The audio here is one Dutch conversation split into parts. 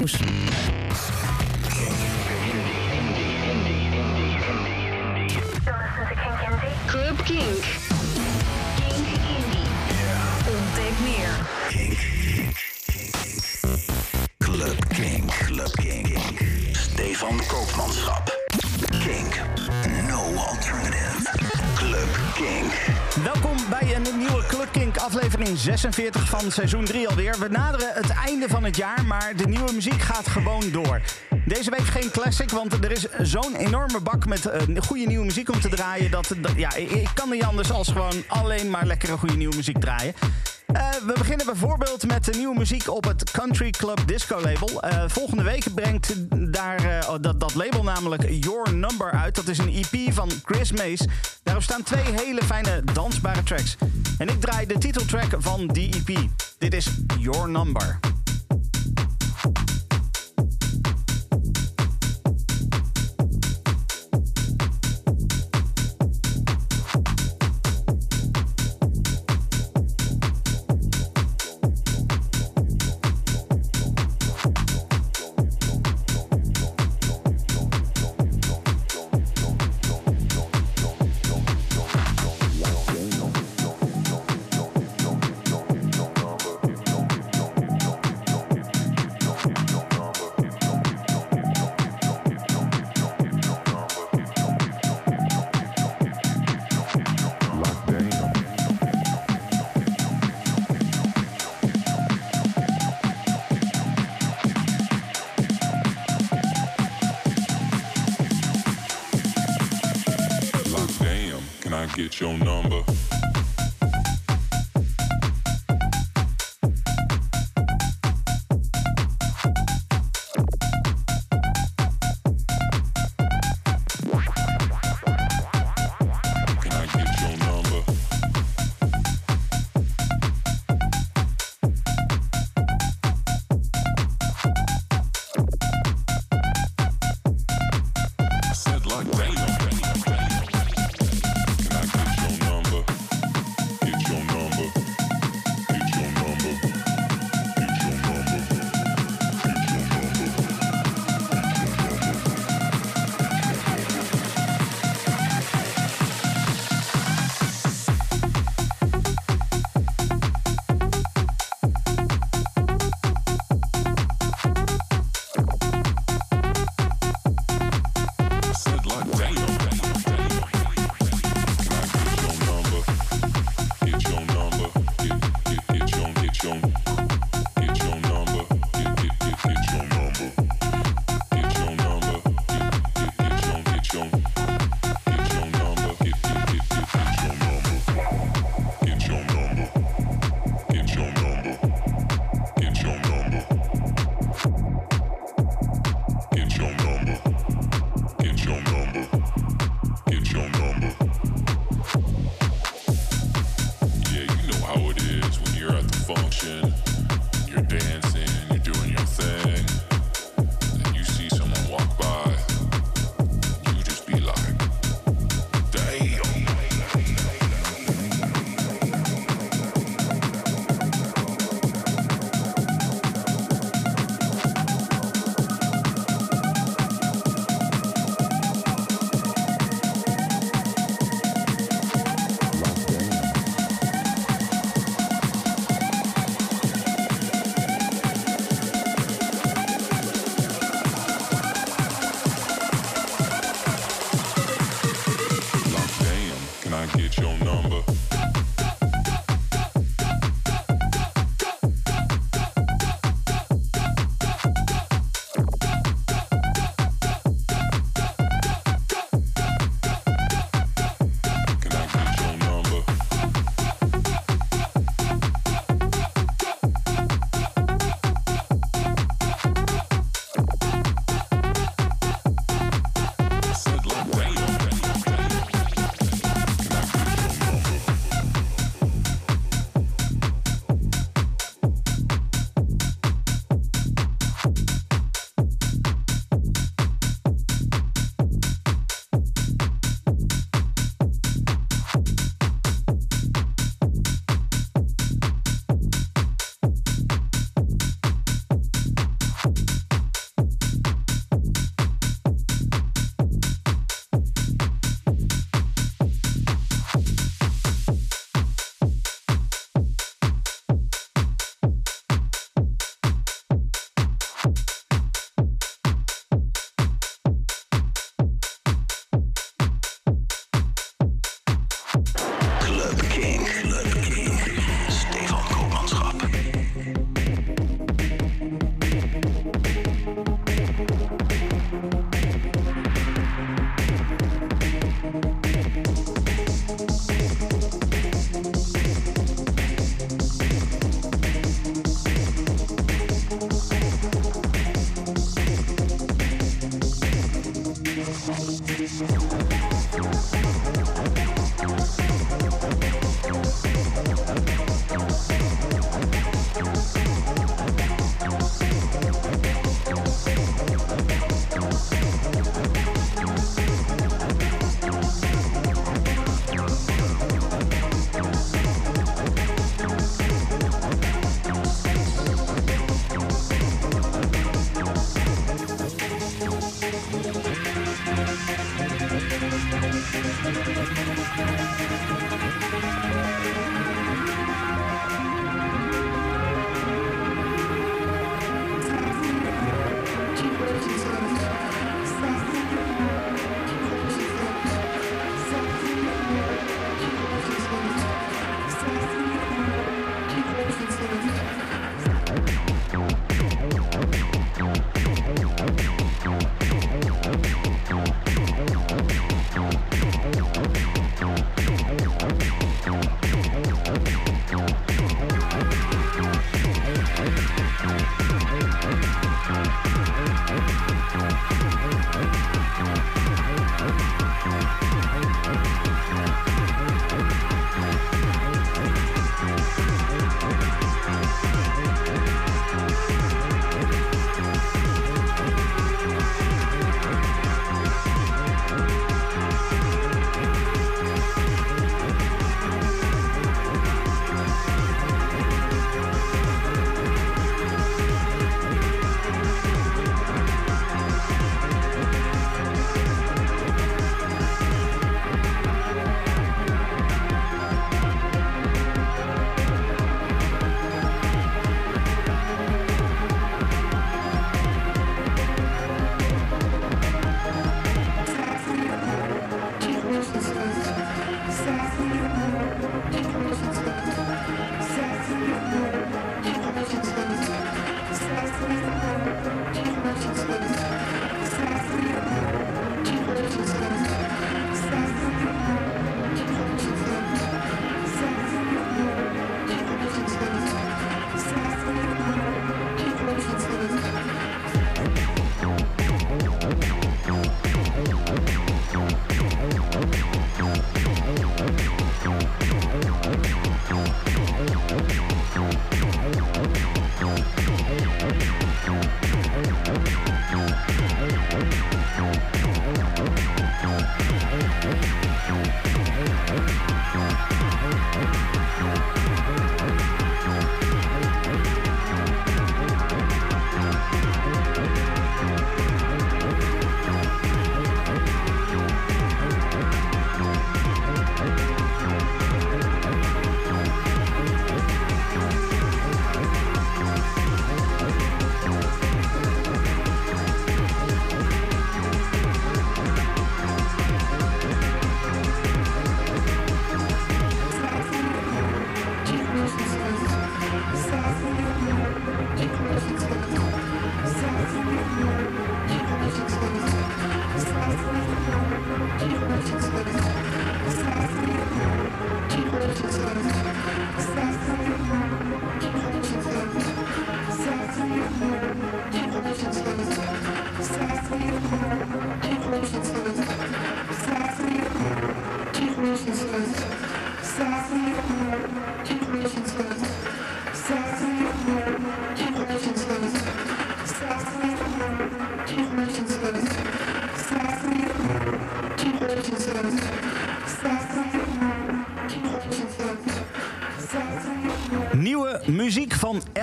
Nieuws. Club Kink. Kink Indie. Ontdek meer. Club King, Club King. Stefan Koopmanschap. Kink, no alternative. Club King. Welkom bij een nieuwe Club Kink aflevering 46 van seizoen 3 alweer. We naderen het einde van het jaar, maar de nieuwe muziek gaat gewoon door. Deze week geen classic, want er is zo'n enorme bak met eh, goede nieuwe muziek om te draaien. Dat, ja, ik kan niet anders als gewoon alleen maar lekkere goede nieuwe muziek draaien. Eh, we beginnen bijvoorbeeld met de nieuwe muziek op het Country Club Disco label. Eh, volgende week brengt daar, eh, oh, dat, dat label namelijk Your Number uit. Dat is een EP van Chris Mays. Daarop staan twee hele fijne dansbare tracks. En ik draai de titeltrack van die EP. Dit is Your Number.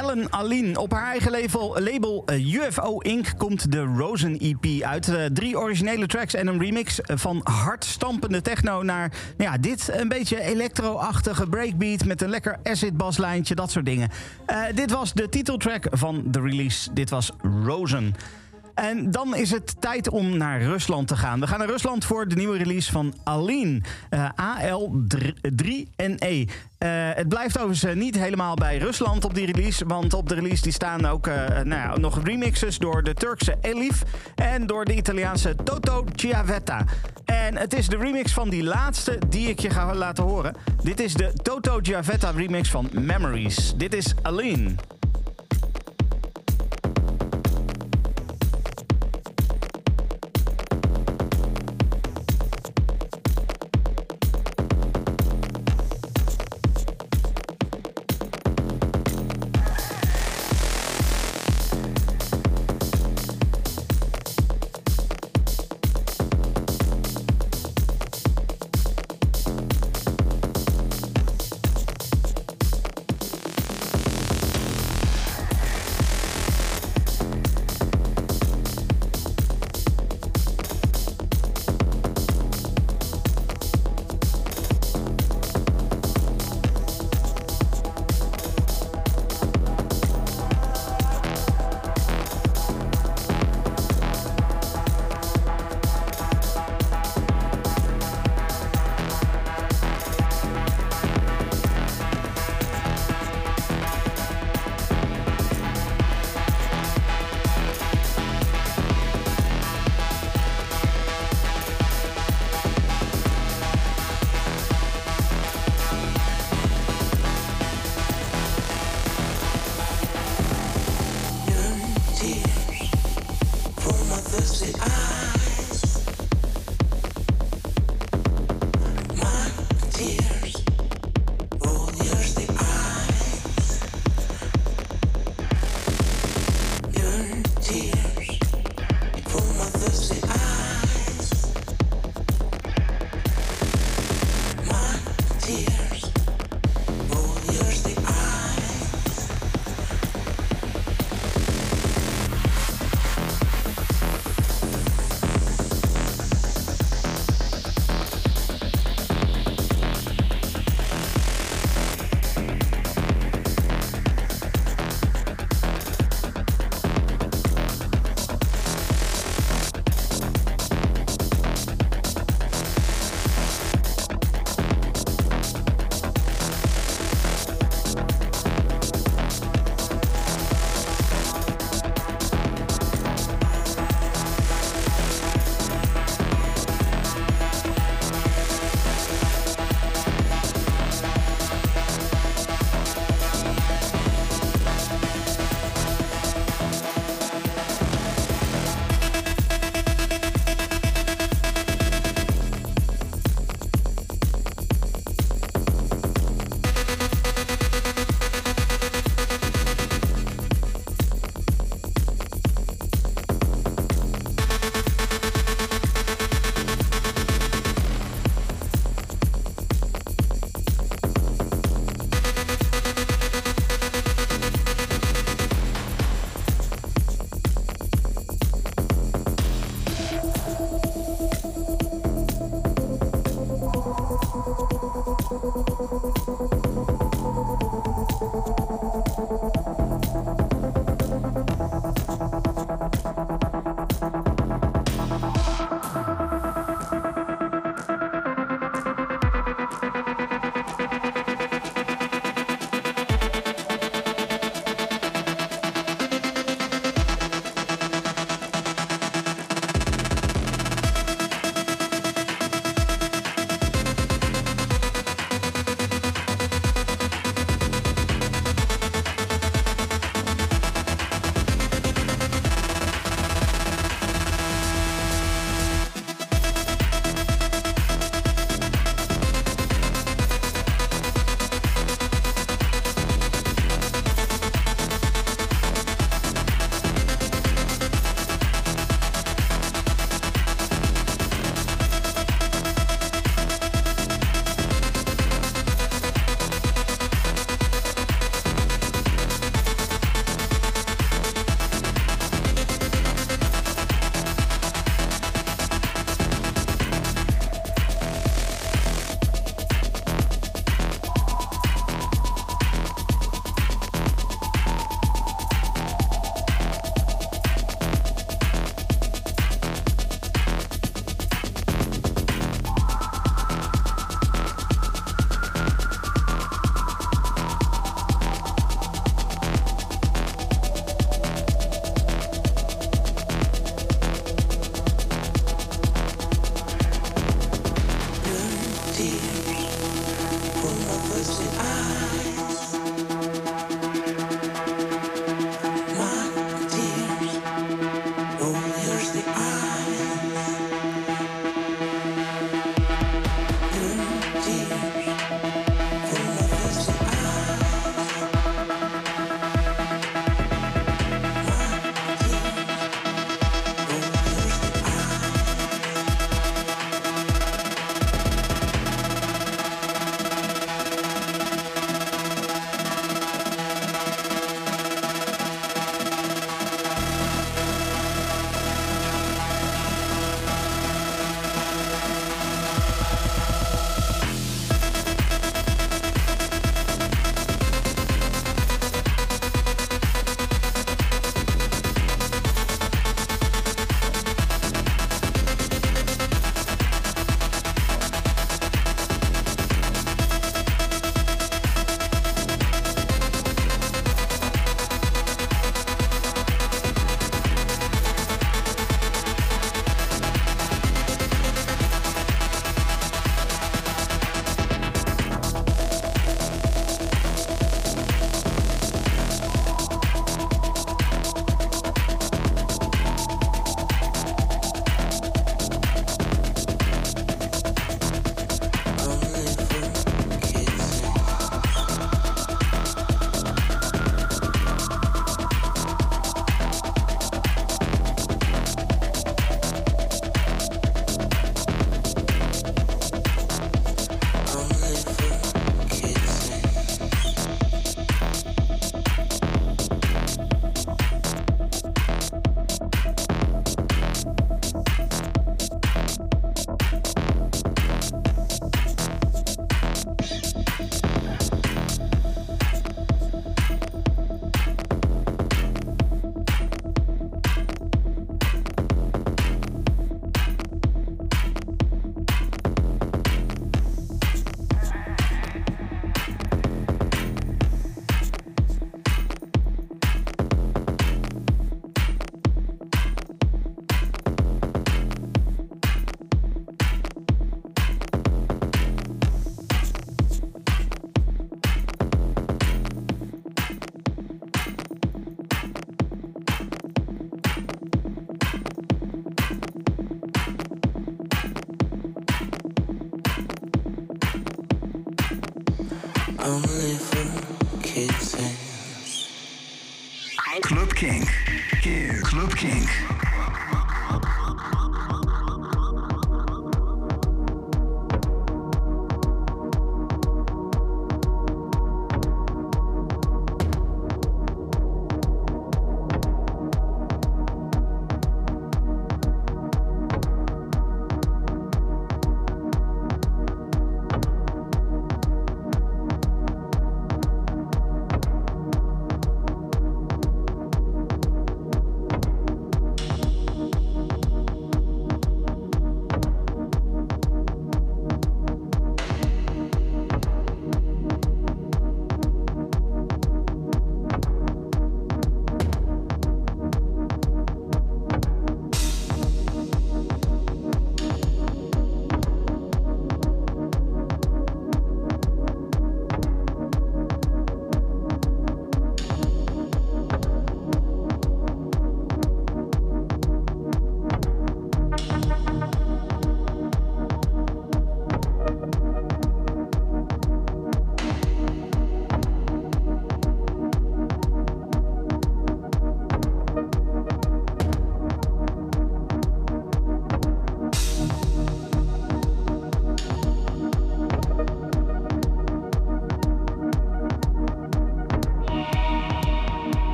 Ellen Aline. Op haar eigen label, label eh, UFO Inc. komt de Rosen EP uit. Uh, drie originele tracks en een remix van hardstampende techno naar nou ja, dit een beetje electro-achtige breakbeat met een lekker acid baslijntje, dat soort dingen. Dit was de titeltrack van de release. Dit was Rosen. En dan is het tijd om naar Rusland te gaan. We gaan naar Rusland voor de nieuwe release van Aline. Uh, AL3NE. Uh, het blijft overigens niet helemaal bij Rusland op die release. Want op de release die staan ook uh, nou ja, nog remixes door de Turkse Elif. En door de Italiaanse Toto Chiavetta. En het is de remix van die laatste die ik je ga laten horen. Dit is de Toto Chiavetta remix van Memories. Dit is Aline.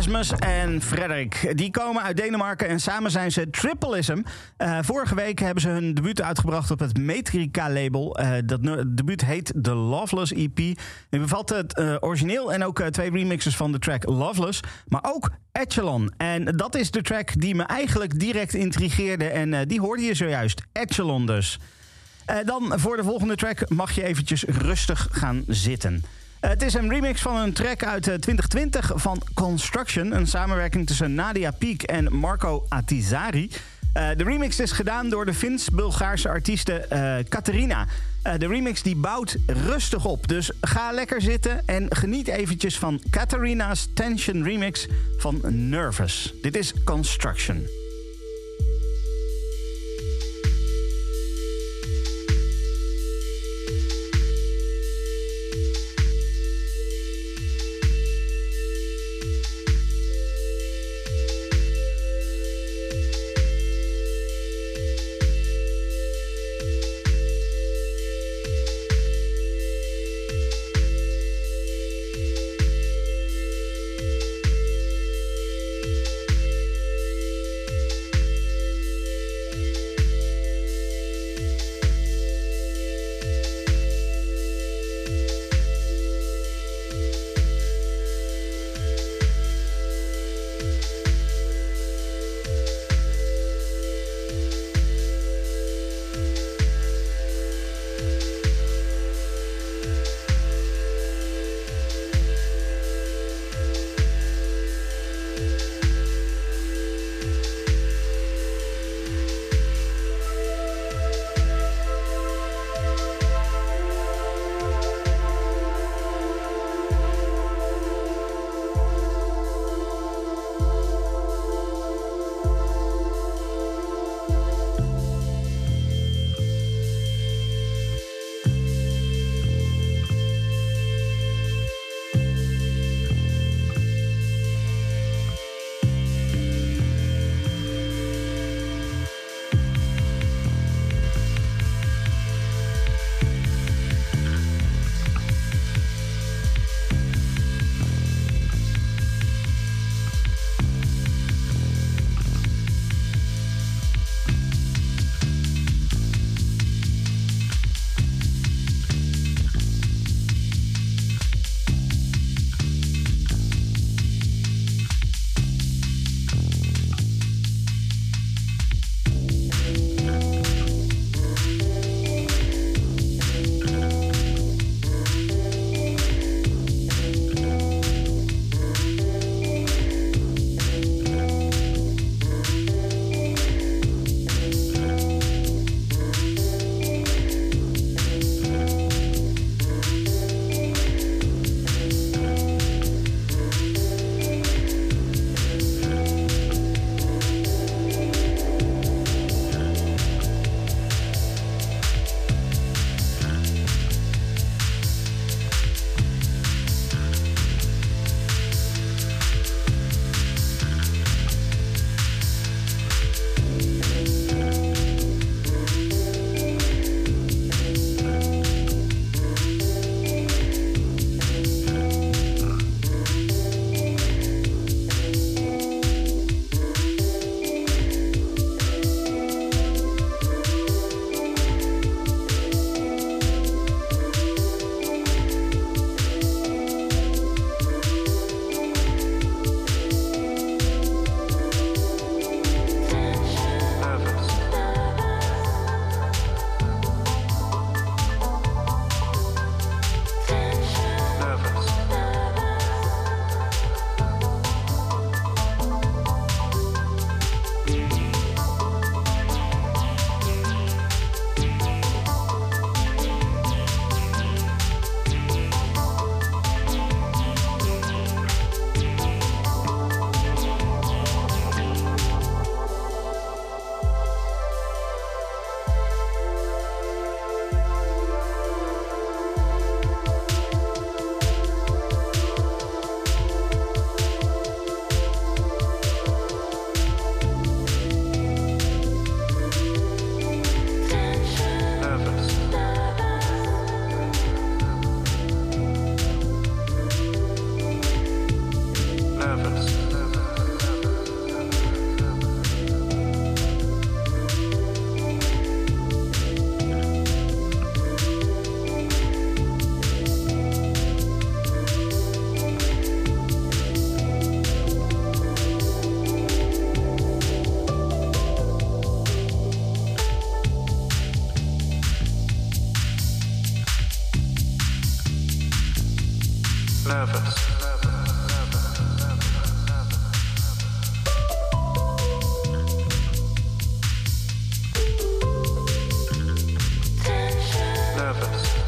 Rasmus en Frederik. Die komen uit Denemarken en samen zijn ze Tripleism. Uh, vorige week hebben ze hun debuut uitgebracht op het Metrica-label. Uh, dat debuut heet The Loveless EP. Het bevat het uh, origineel en ook twee remixes van de track Loveless. Maar ook Echelon. En dat is de track die me eigenlijk direct intrigeerde. En die hoorde je zojuist. Echelon dus. dan voor de volgende track mag je eventjes rustig gaan zitten. Eh, het is een remix van een track uit 2020 eh, van Construction. Een samenwerking tussen Nadia Peak en Marco Atizari. Uh, de remix is gedaan door de Fins-Bulgaarse artieste Katerina. De remix die bouwt rustig op. Dus ga lekker zitten en geniet eventjes van Katarina's Tension remix van Nervous. Dit is Construction. purpose.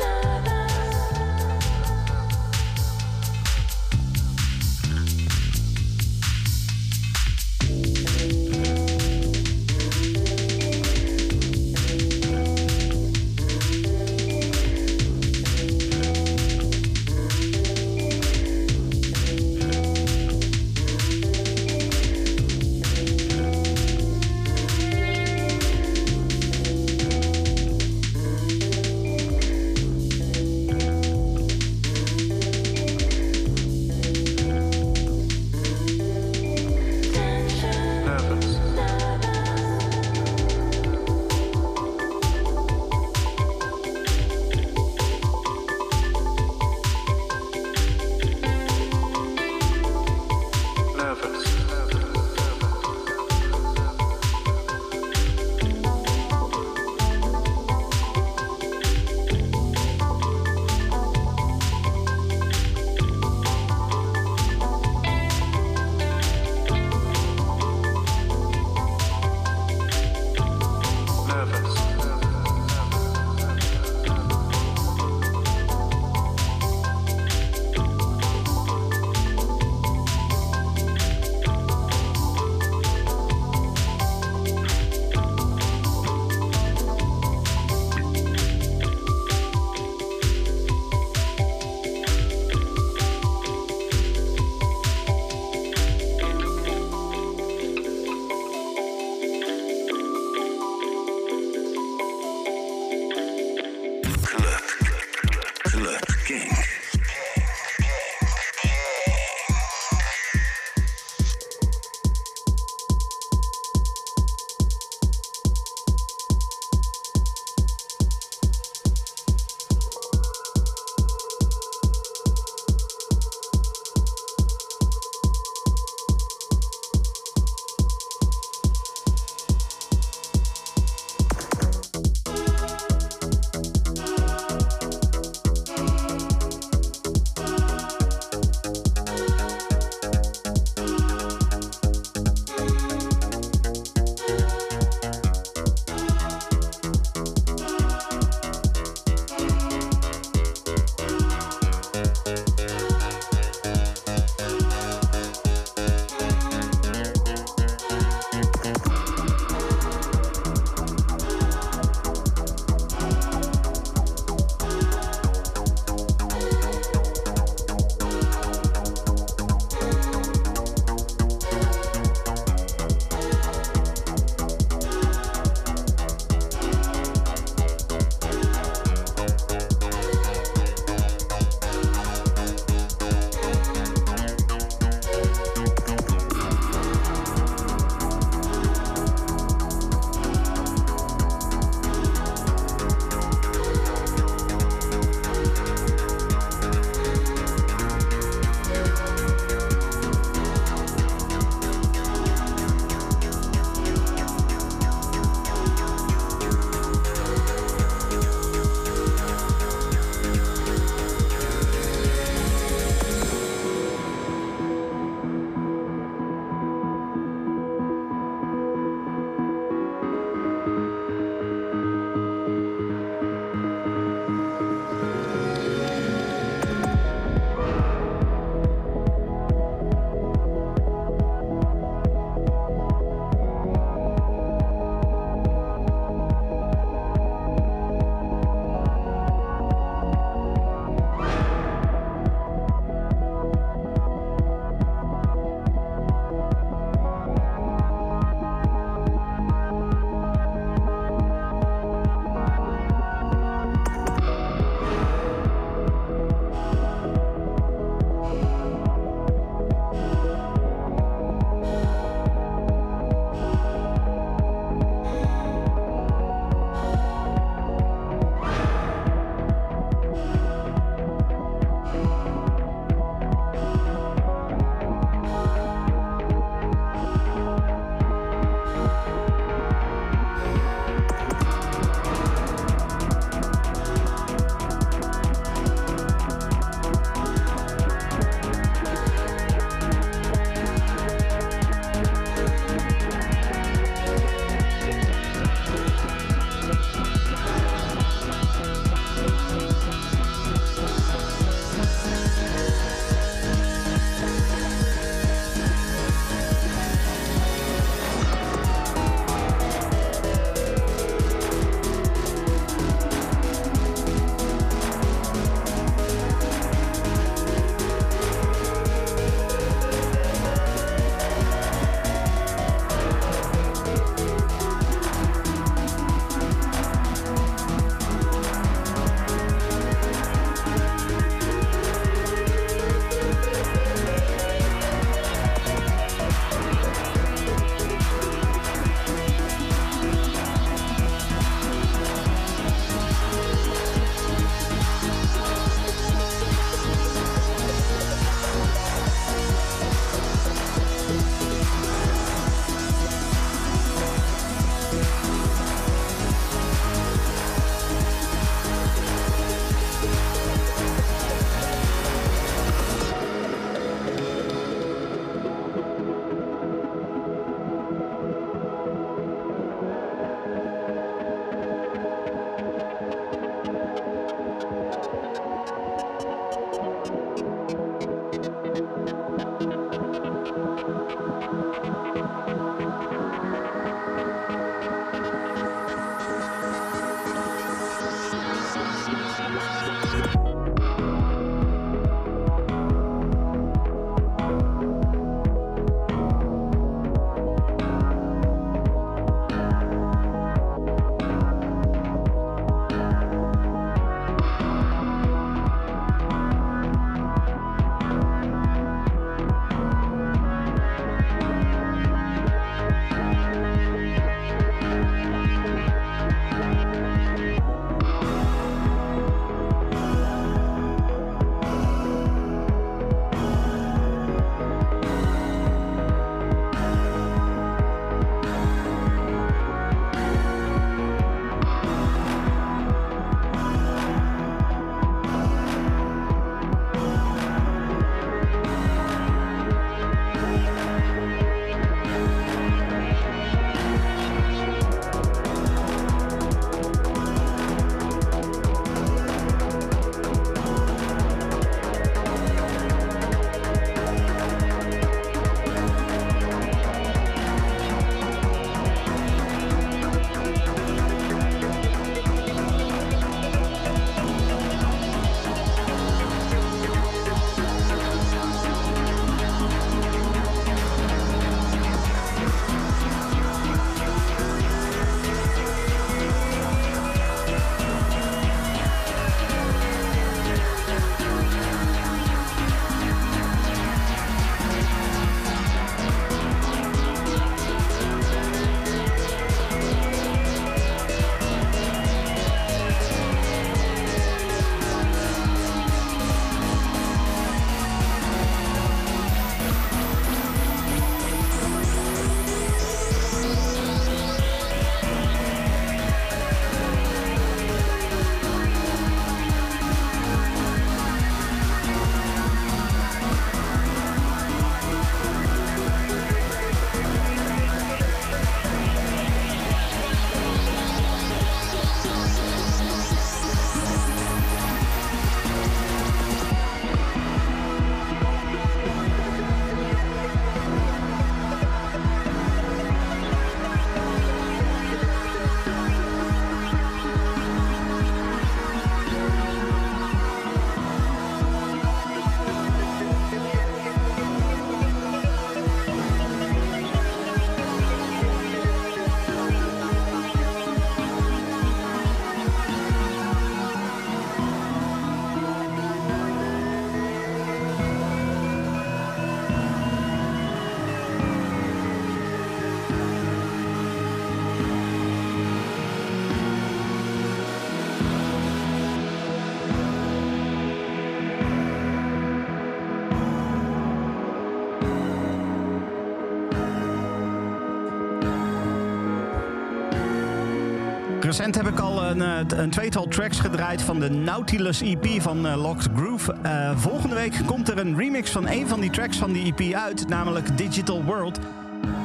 Recent heb ik al een, eh, een tweetal tracks gedraaid van de Nautilus EP van uh, Locked Groove. Uh, volgende week komt er een remix van een van die tracks van die EP uit, namelijk Digital World.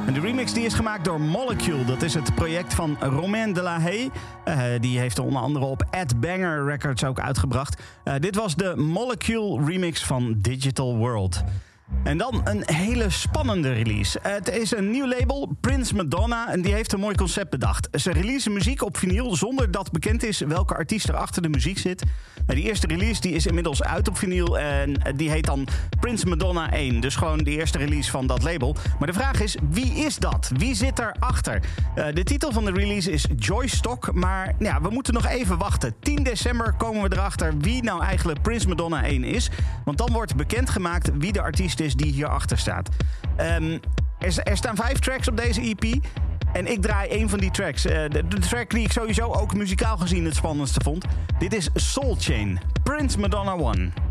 En de remix die is gemaakt door Molecule. Dat is het project van Romain de la Haye. Die heeft er onder andere op Ed Banger Records ook uitgebracht. Dit was de Molecule remix van Digital World. En dan een hele spannende release. Het is een nieuw label, Prince Madonna, en die heeft een mooi concept bedacht. Ze releasen muziek op vinyl zonder dat bekend is welke artiest er achter de muziek zit. Nou, die eerste release die is inmiddels uit op vinyl en die heet dan Prince Madonna 1. Dus gewoon de eerste release van dat label. Maar de vraag is, wie is dat? Wie zit erachter? Uh, de titel van de release is Joystock, maar ja, we moeten nog even wachten. 10 december komen we erachter wie nou eigenlijk Prince Madonna 1 is. Want dan wordt bekendgemaakt wie de artiest is die hierachter staat. Um, er, staan vijf tracks op deze EP. En ik draai een van die tracks. Uh, de, de, track die ik sowieso ook muzikaal gezien het spannendste vond. Dit is Soul Chain, Prince Madonna 1.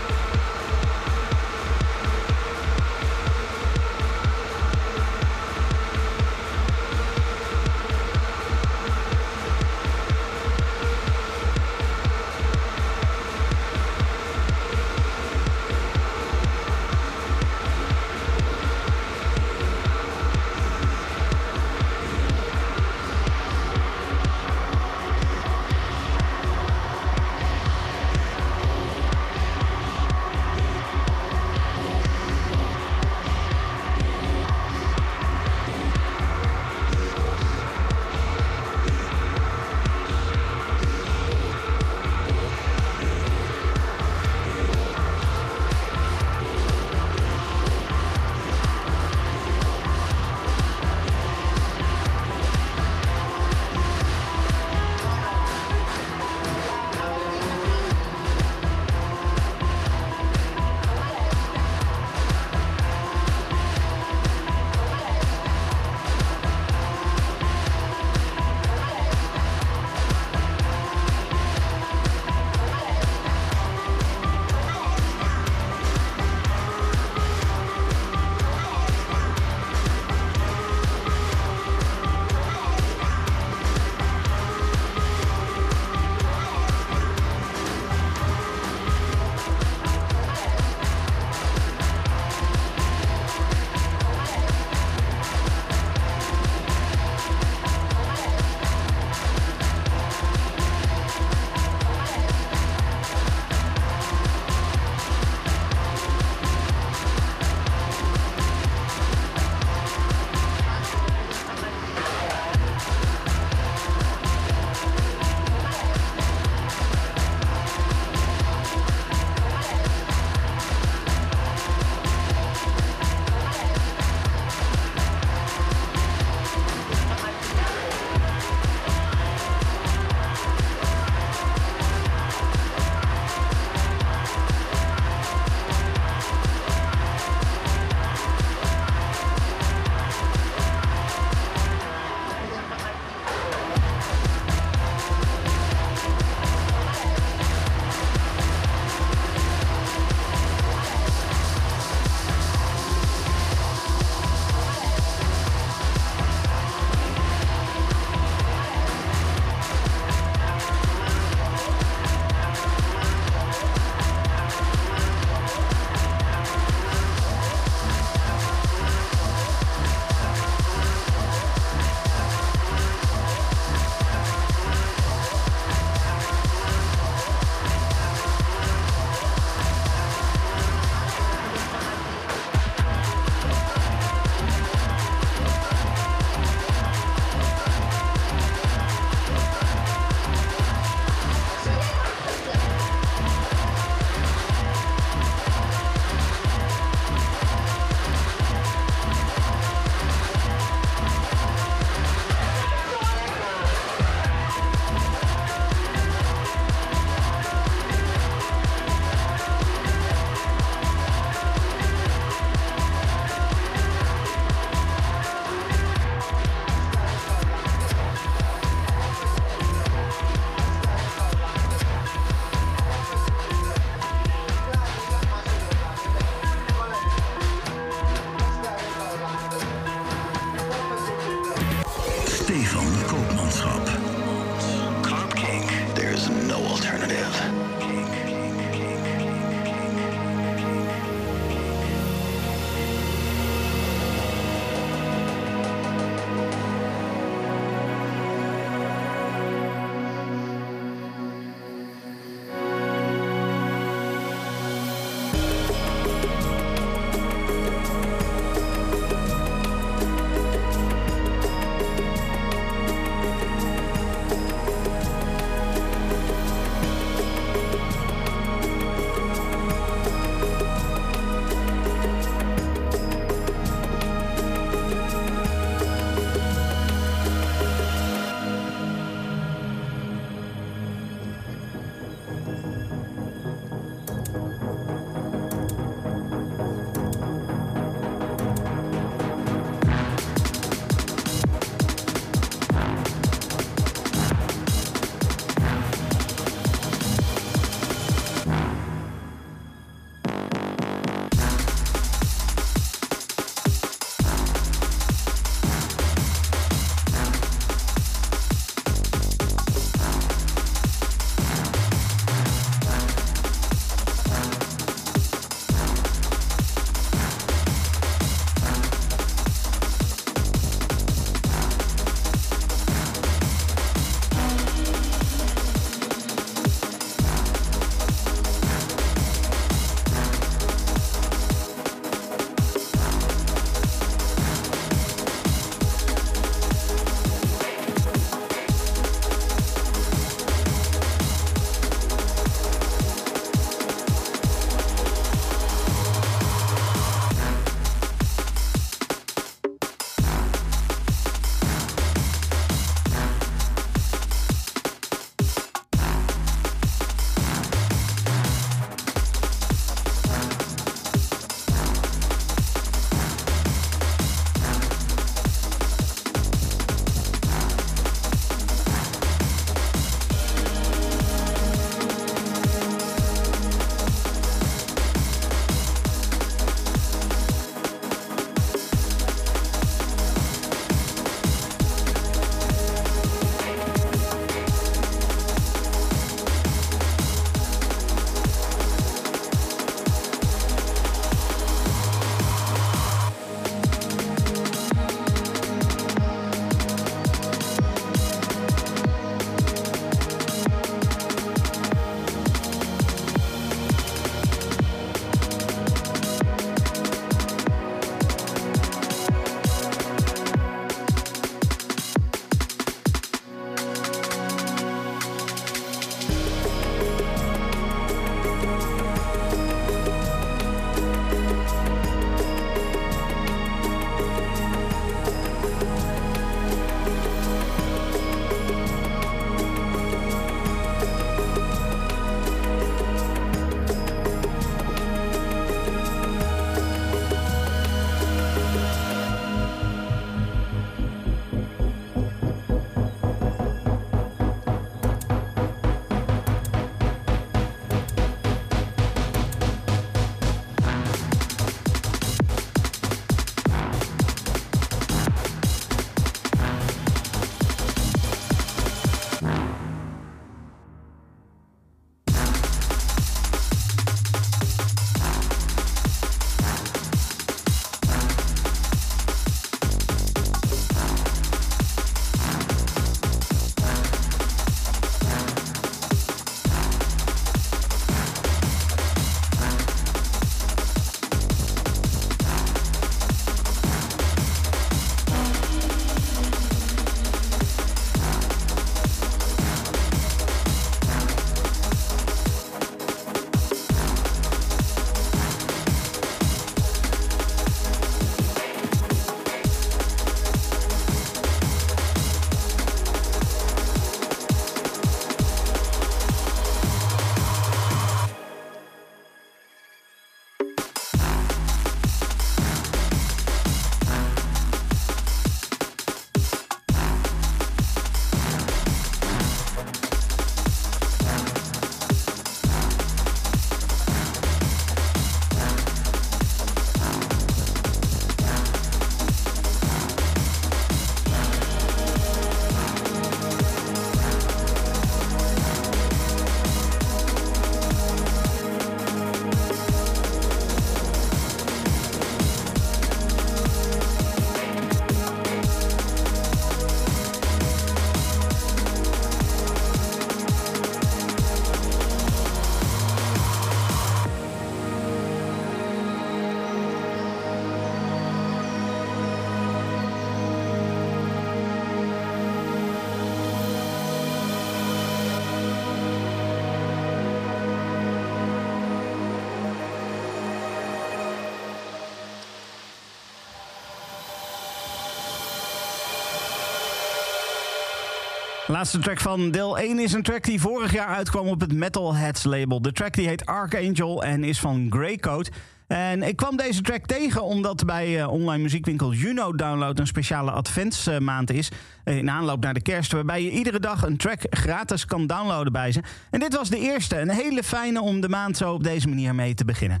Laatste track van deel 1 is een track die vorig jaar uitkwam op het Metalheads label. De track die heet Archangel en is van Greycoat. En ik kwam deze track tegen omdat bij uh, online muziekwinkel Juno Download een speciale adventsmaand is. Eh, in aanloop naar de kerst, waarbij je iedere dag een track gratis kan downloaden bij ze. En dit was de eerste. Een hele fijne om de maand zo op deze manier mee te beginnen.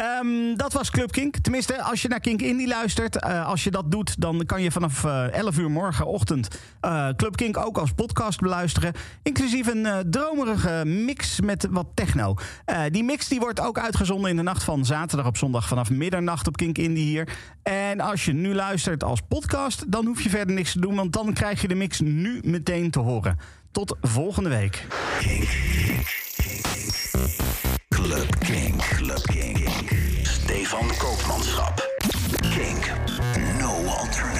Um, dat was Club Kink. Tenminste, als je naar Kink Indie luistert, uh, als je dat doet, dan kan je vanaf uh, 11 uur morgenochtend uh, Club Kink ook als podcast beluisteren. Inclusief een dromerige mix met wat techno. die mix die wordt ook uitgezonden in de nacht van zaterdag op zondag vanaf middernacht op Kink Indie hier. En als je nu luistert als podcast, dan hoef je verder niks te doen, want dan krijg je de mix nu meteen te horen. Tot volgende week. Kink. Club Kink. Club Kink. Kink. No alternative.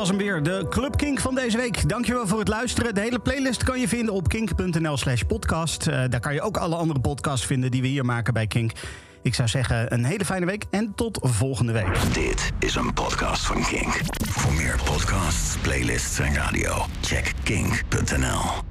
Was hem weer, de Club Kink van deze week. Dankjewel voor het luisteren. De hele playlist kan je vinden op kink.nl slash podcast. Uh, daar kan je ook alle andere podcasts vinden die we hier maken bij Kink. Ik zou zeggen, een hele fijne week en tot volgende week. Dit is een podcast van Kink. Voor meer podcasts, playlists en radio, check kink.nl.